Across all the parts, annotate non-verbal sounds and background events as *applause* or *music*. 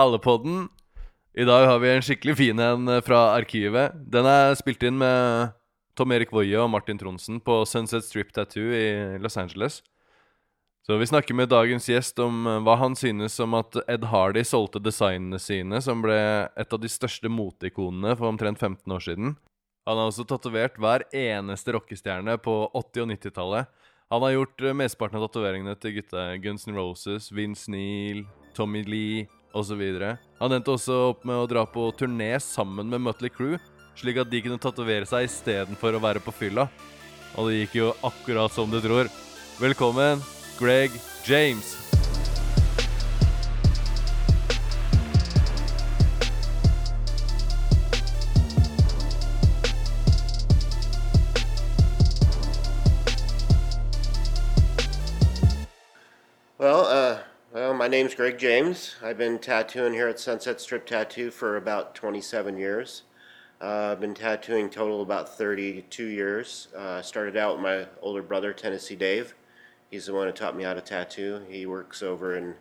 Hallepodden. I dag har vi en skikkelig fin en eh, fra arkivet. Den er spilt inn med Tom Erik Woie og Martin Tronsen på Sunset Strip Tattoo i Los Angeles. Så vi snakker med dagens gjest om eh, hva han synes om at Ed Hardy solgte designene sine, som ble et av de største moteikonene for omtrent 15 år siden. Han har også tatovert hver eneste rockestjerne på 80- og 90-tallet. Han har gjort eh, mesteparten av tatoveringene til gutta Guns N' Roses, Vince Neil, Tommy Lee osv. Han endte også opp med å dra på turné sammen med Mutley Crew, slik at de kunne tatovere seg istedenfor å være på fylla. Og det gikk jo akkurat som du tror. Velkommen, Greg James. Well, name's Greg James. I've been tattooing here at Sunset Strip Tattoo for about 27 years. Uh, I've been tattooing total about 32 years. Uh, started out with my older brother, Tennessee Dave. He's the one who taught me how to tattoo. He works over in.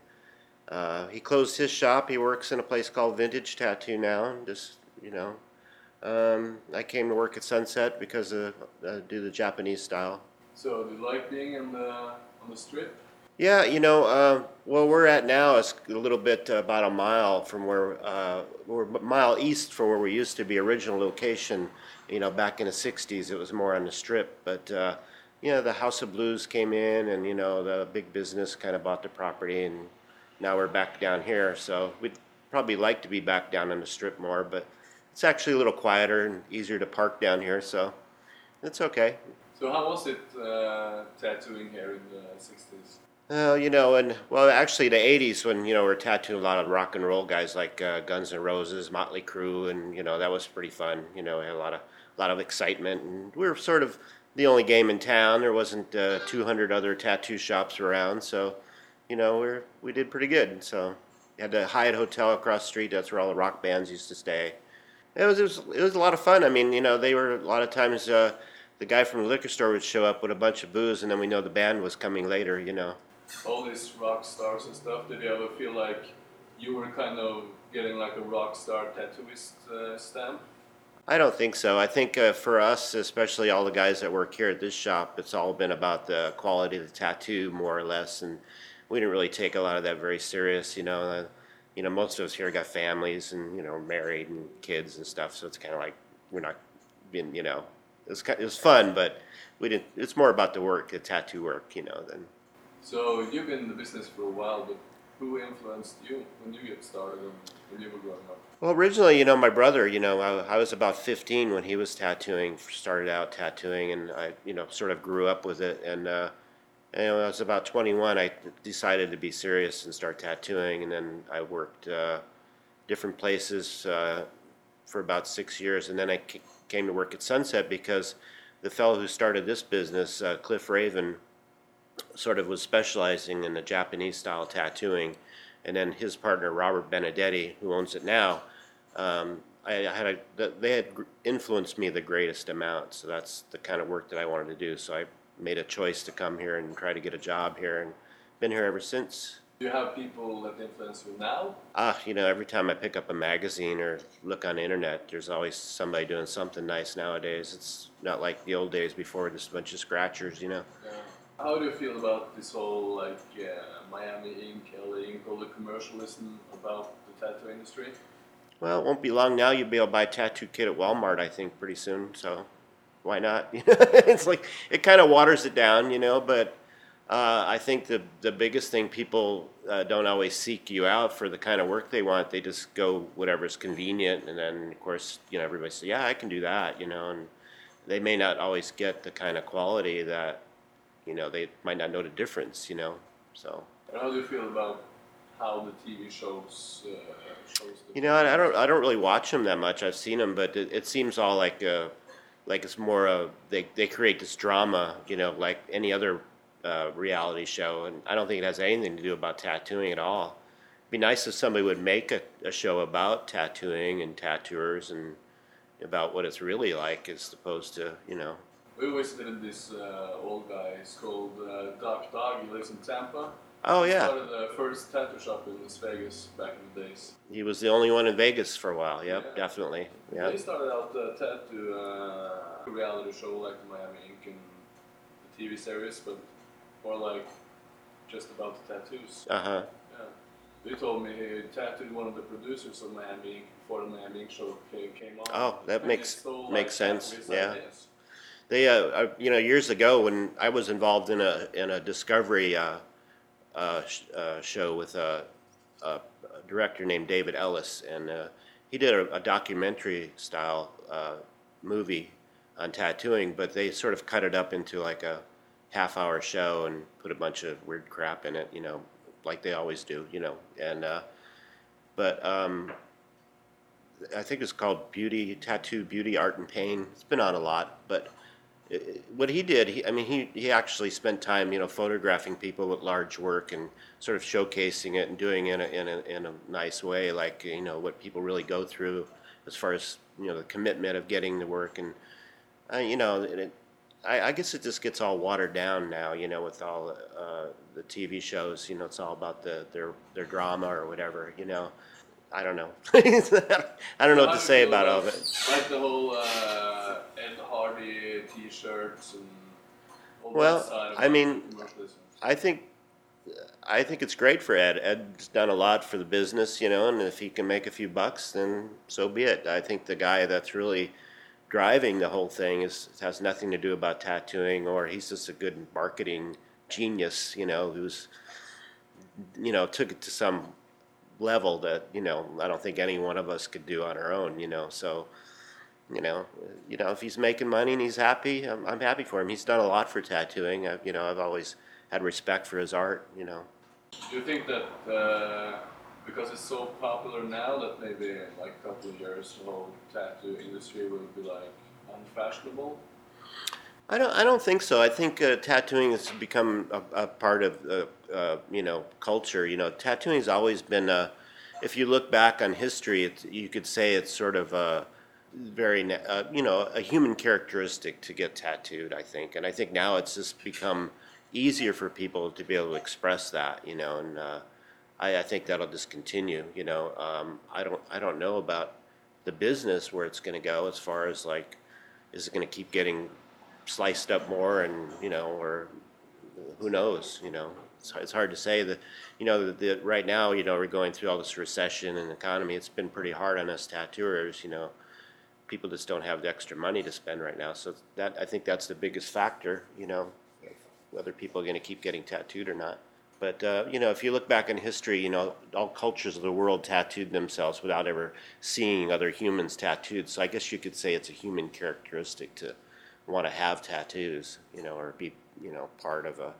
Uh, he closed his shop. He works in a place called Vintage Tattoo now. Just you know, um, I came to work at Sunset because of uh, do the Japanese style. So, do you like being in the on the strip? Yeah, you know, uh, well, we're at now is a little bit uh, about a mile from where uh, we're a mile east from where we used to be. Original location, you know, back in the '60s, it was more on the strip. But uh, you know, the House of Blues came in, and you know, the big business kind of bought the property, and now we're back down here. So we'd probably like to be back down on the strip more, but it's actually a little quieter and easier to park down here, so it's okay. So, how was it uh, tattooing here in the 60s? Well, you know, and well, actually, the '80s when you know we're tattooing a lot of rock and roll guys like uh, Guns N' Roses, Motley Crue, and you know that was pretty fun. You know, we had a lot of a lot of excitement, and we were sort of the only game in town. There wasn't uh, 200 other tattoo shops around, so you know we we did pretty good. So we had the Hyatt Hotel across the street. That's where all the rock bands used to stay. It was, it was it was a lot of fun. I mean, you know, they were a lot of times uh, the guy from the liquor store would show up with a bunch of booze, and then we know the band was coming later. You know. All these rock stars and stuff. Did you ever feel like you were kind of getting like a rock star tattooist uh, stamp? I don't think so. I think uh, for us, especially all the guys that work here at this shop, it's all been about the quality of the tattoo, more or less, and we didn't really take a lot of that very serious. You know, uh, you know, most of us here got families and you know, married and kids and stuff, so it's kind of like we're not being, you know, it was it was fun, but we didn't. It's more about the work, the tattoo work, you know, than So, you've been in the business for a while, but who influenced you when you get started and when you were growing up? Well, originally, you know, my brother, you know, I, I was about 15 when he was tattooing, started out tattooing, and I, you know, sort of grew up with it. And, uh, and when I was about 21, I decided to be serious and start tattooing. And then I worked uh, different places uh, for about six years. And then I c- came to work at Sunset because the fellow who started this business, uh, Cliff Raven, sort of was specializing in the Japanese style tattooing, and then his partner Robert Benedetti, who owns it now, um, I, I had a, they had influenced me the greatest amount. So that's the kind of work that I wanted to do. So I made a choice to come here and try to get a job here, and been here ever since. Do you have people that influence you now? Ah, you know, every time I pick up a magazine or look on the internet, there's always somebody doing something nice nowadays. It's not like the old days before, just a bunch of scratchers, you know. Yeah. How do you feel about this whole like uh, Miami Ink, LA Ink, all the commercialism about the tattoo industry? Well, it won't be long now. You'll be able to buy a tattoo kit at Walmart, I think, pretty soon. So why not? *laughs* it's like it kind of waters it down, you know. But uh, I think the the biggest thing people uh, don't always seek you out for the kind of work they want. They just go whatever's convenient, and then of course, you know, everybody says, "Yeah, I can do that," you know, and they may not always get the kind of quality that you know they might not know the difference, you know. So. And how do you feel about how the TV shows uh, shows the You know, I I don't, I don't really watch them that much. I've seen them, but it, it seems all like, uh, like it's more of they, they create this drama, you know, like any other uh, reality show, and I don't think it has anything to do about tattooing at all. It'd be nice if somebody would make a, a show about tattooing and tattooers and about what it's really like, as opposed to, you know, We visited this uh, old guy. He's called uh, Doc Dog. He lives in Tampa. Oh yeah, He Started the first tattoo shop in Las Vegas back in the days. he was the only one in Vegas for a while. Yep, Yeah. definitely. Yeah. They started out the tattoo uh, reality show like the Miami Ink and the TV series, but more like just about the tattoos. Uh huh. Yeah. They told me he tattooed one of the producers of Miami Ink before the Miami Ink show ca- came on. Oh, that And makes- he makes like, sense, yeah. ideas. They, uh, uh, you know, years ago when I was involved in a in a Discovery uh, uh, sh- uh, show with a, a, director named David Ellis, and uh, he did a, a documentary style uh, movie on tattooing, but they sort of cut it up into like a half hour show and put a bunch of weird crap in it, you know, like they always do, you know, and uh, but um, I think it's called Beauty Tattoo Beauty Art and Pain. It's been on a lot, but what he did, he, I mean, he, he actually spent time, you know, photographing people with large work and sort of showcasing it and doing it in a, in a, in a nice way, like, you know, what people really go through as far as, you know, the commitment of getting the work. And, uh, you know, it, I, I guess it just gets all watered down now, you know, with all uh, the TV shows, you know, it's all about the, their, their drama or whatever, you know. I don't know. *laughs* I don't know what to say about all of it. Like the whole uh, Ed Hardy T-shirts and all Well, that side I mean. I think I think it's great for Ed. Ed's done a lot for the business, you know, and if he can make a few bucks, then so be it. I think the guy that's really driving the whole thing is has nothing to do about tattooing, or he's just a good marketing genius, you know, who's you know took it to some level that you know I don't think any one of us could do on our own, you know. So you know, you know, if he's making money and he's happy, I'm, I'm happy for him. He's done a lot for tattooing. I, you know, I've always had respect for his art. You know, Do you think that uh, because it's so popular now that maybe in like a couple of years the whole tattoo industry will be like unfashionable? I don't. I don't think so. I think uh, tattooing has become a, a part of uh, uh, you know culture. You know, tattooing has always been. Uh, if you look back on history, it's, you could say it's sort of a very uh, you know a human characteristic to get tattooed. I think, and I think now it's just become easier for people to be able to express that. You know, and uh, I, I think that'll just continue. You know, um, I don't. I don't know about the business where it's going to go as far as like, is it going to keep getting sliced up more and you know or who knows you know? It's, it's hard to say that you know the, right now you know we're going through all this recession and economy it's been pretty hard on us tattooers you know? People just don't have the extra money to spend right now so that i think that's the biggest factor you know whether people are going to keep getting tattooed or not. But uh, you know if you look back in history you know all cultures of the world tattooed themselves without ever seeing other humans tattooed so i guess you could say it's a human characteristic to want to have tattoos, you know, or be, you know, part of a,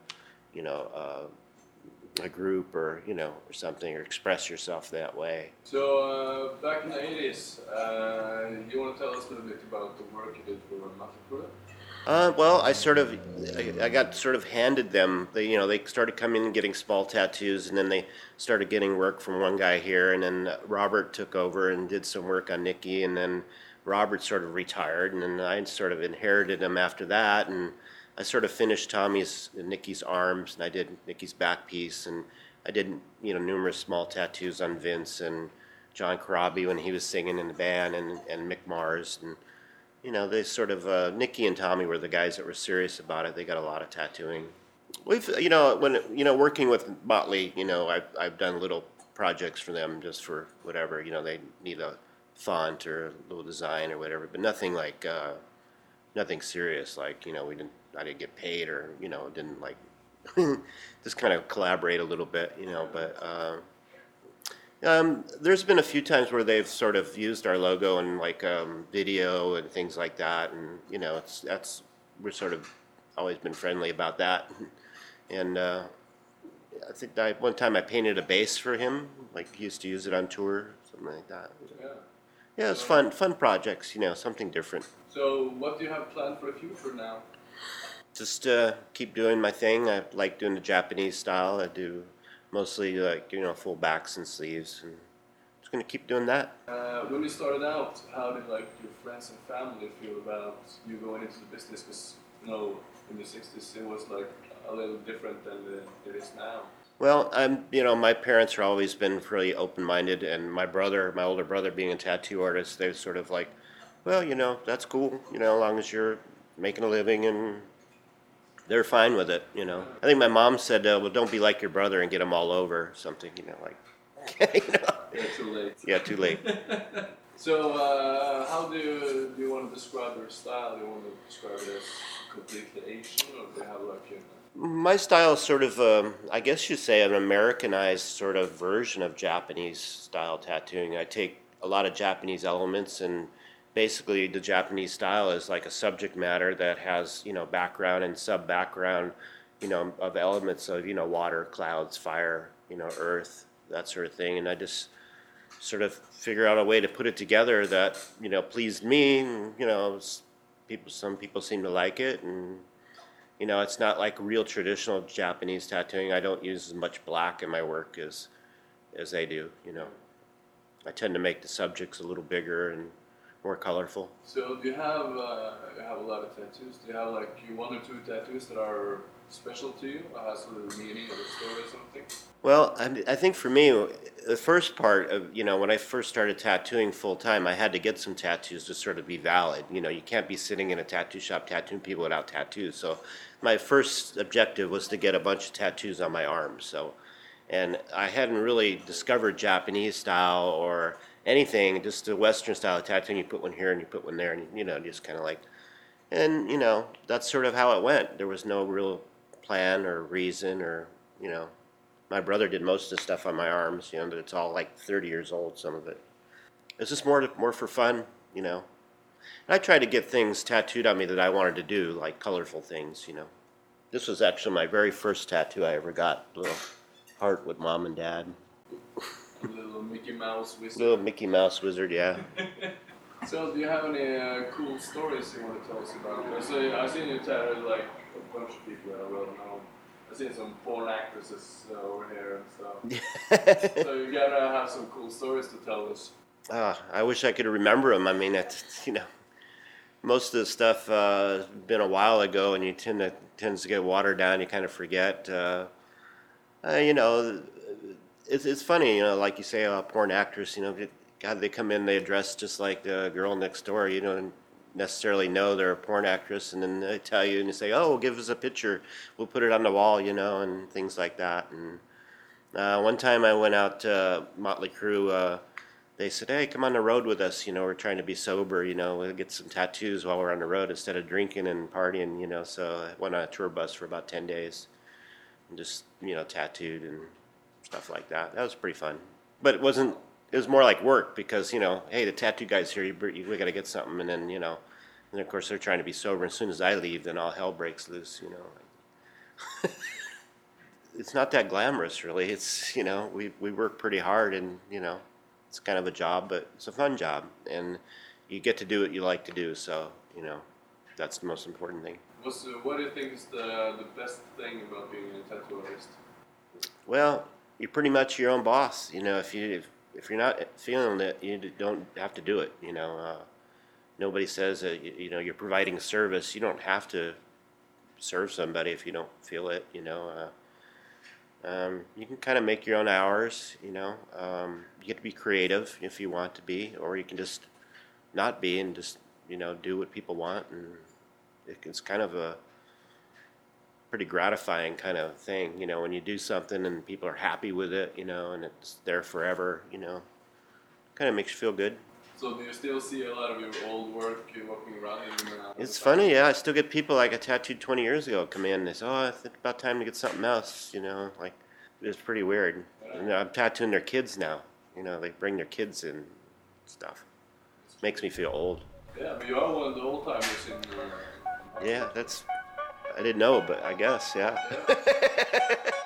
you know, uh, a group or, you know, or something, or express yourself that way. So uh, back in the 80s, uh, you want to tell us a little bit about the work you did for Matapura? Uh, well, I sort of, I, I got sort of handed them. They, you know, they started coming and getting small tattoos, and then they started getting work from one guy here, and then Robert took over and did some work on Nikki, and then Robert sort of retired, and then I sort of inherited him after that, and I sort of finished Tommy's and Nikki's arms, and I did Nikki's back piece, and I did you know numerous small tattoos on Vince and John Corabi when he was singing in the band, and and Mick Mars, and you know they sort of uh, Nikki and Tommy were the guys that were serious about it. They got a lot of tattooing. We've you know when you know working with Motley, you know I've I've done little projects for them just for whatever you know they need a font or a little design or whatever, but nothing like uh, nothing serious. Like you know, we didn't I didn't get paid or you know didn't like *laughs* just kind of collaborate a little bit, you know. But uh, um, there's been a few times where they've sort of used our logo in like um, video and things like that, and you know, it's that's we're sort of always been friendly about that, *laughs* and. Uh, I think I, one time I painted a bass for him, like he used to use it on tour, something like that. Yeah. Yeah, it's fun, fun projects, you know, something different. So what do you have planned for the future now? Just uh, keep doing my thing. I like doing the Japanese style. I do mostly like you know full backs and sleeves, and just gonna keep doing that. Uh, when you started out, how did like your friends and family feel about you going into the business? Because you know, in the '60s, it was like a little different than the, it is now. Well, I'm, you know, my parents have always been really open-minded, and my brother, my older brother, being a tattoo artist, they're sort of like, well, you know, that's cool, you know, as long as you're making a living, and they're fine with it, you know. I think my mom said, uh, well, don't be like your brother and get him all over, something, you know, like, *laughs* you know. Yeah, too late. Yeah, too late. *laughs* So, uh, how do you, do you want to describe your style? Do you want to describe it as completely Asian, or do you have like a My style is sort of, um, I guess you'd say, an Americanized sort of version of Japanese style tattooing. I take a lot of Japanese elements, and basically, the Japanese style is like a subject matter that has, you know, background and sub background, you know, of elements of, you know, water, clouds, fire, you know, earth, that sort of thing. And I just sort of figure out a way to put it together that, you know, pleased me. You know, people, some people seem to like it, and you know, it's not like real traditional Japanese tattooing. I don't use as much black in my work as as they do. You know, I tend to make the subjects a little bigger and more colorful. So do you have uh, you have a lot of tattoos? Do you have like one or two tattoos that are special to you, or has a meaning or a story or something? Well, I, I think for me, the first part of you know when I first started tattooing full time, I had to get some tattoos to sort of be valid. You know, you can't be sitting in a tattoo shop tattooing people without tattoos. So my first objective was to get a bunch of tattoos on my arms. So, and I hadn't really discovered Japanese style or anything, just the Western style of tattooing. You put one here and you put one there, and you know, just kind of like, and you know, that's sort of how it went. There was no real plan or reason or you know my brother did most of the stuff on my arms, you know, but it's all like 30 years old, some of it. It's just more, more for fun, you know. And I tried to get things tattooed on me that I wanted to do, like colorful things, you know. This was actually my very first tattoo I ever got, A little heart with mom and dad. A little Mickey Mouse wizard. Little Mickey Mouse wizard, yeah. *laughs* So, do you have any uh, cool stories you want to tell us about? I see, I've seen you tattoo like a bunch of people that are well known. I've seen some porn actresses uh, over here and stuff. *laughs* so you gotta have some cool stories to tell us. Ah, I wish I could remember them. I mean, it's, you know, most of the stuff uh, been a while ago, and you tend to tends to get watered down. You kind of forget. Uh, uh, you know, it's it's funny. You know, like you say, a porn actress. You know, God, they come in, they dress just like the girl next door. You don't necessarily know they're a porn actress, and then they tell you and you say, "Oh, give us a picture. We'll put it on the wall," you know, and things like that. And uh, one time I went out to Motley Crue. They said, "Hey, come on the road with us. You know, we're trying to be sober. You know, we'll get some tattoos while we're on the road instead of drinking and partying. You know." So I went on a tour bus for about ten days, and just you know, tattooed and stuff like that. That was pretty fun, but it wasn't. It was more like work because you know, hey, the tattoo guy's here. You we got to get something, and then you know, and of course they're trying to be sober. As soon as I leave, then all hell breaks loose. You know. *laughs* it's not that glamorous, really. It's you know, we we work pretty hard, and you know, it's kind of a job, but it's a fun job, and you get to do what you like to do. So you know, that's the most important thing. What's, uh, what do you think is the, the best thing about being a tattoo artist? Well, you're pretty much your own boss. You know, if you if, if you're not feeling it, you don't have to do it. You know, uh, nobody says that you, you know you're providing service. You don't have to serve somebody if you don't feel it. You know, uh, um, you can kind of make your own hours. You know, um, you get to be creative if you want to be, or you can just not be and just you know do what people want, and it, it's kind of a pretty gratifying kind of thing, you know, when you do something and people are happy with it, you know, and it's there forever, you know, kind of makes you feel good. So do you still see a lot of your old work uh, walking around in It's funny, yeah. I still get people like I tattooed 20 years ago come in and they say, "Oh, I think about time to get something else," you know, like it's pretty weird. And I'm tattooing their kids now, you know, they bring their kids in, and stuff. Makes me feel old. Yeah, but you are one of the old timers in. Uh, Yeah, that's I didn't know, but I guess, yeah. *laughs*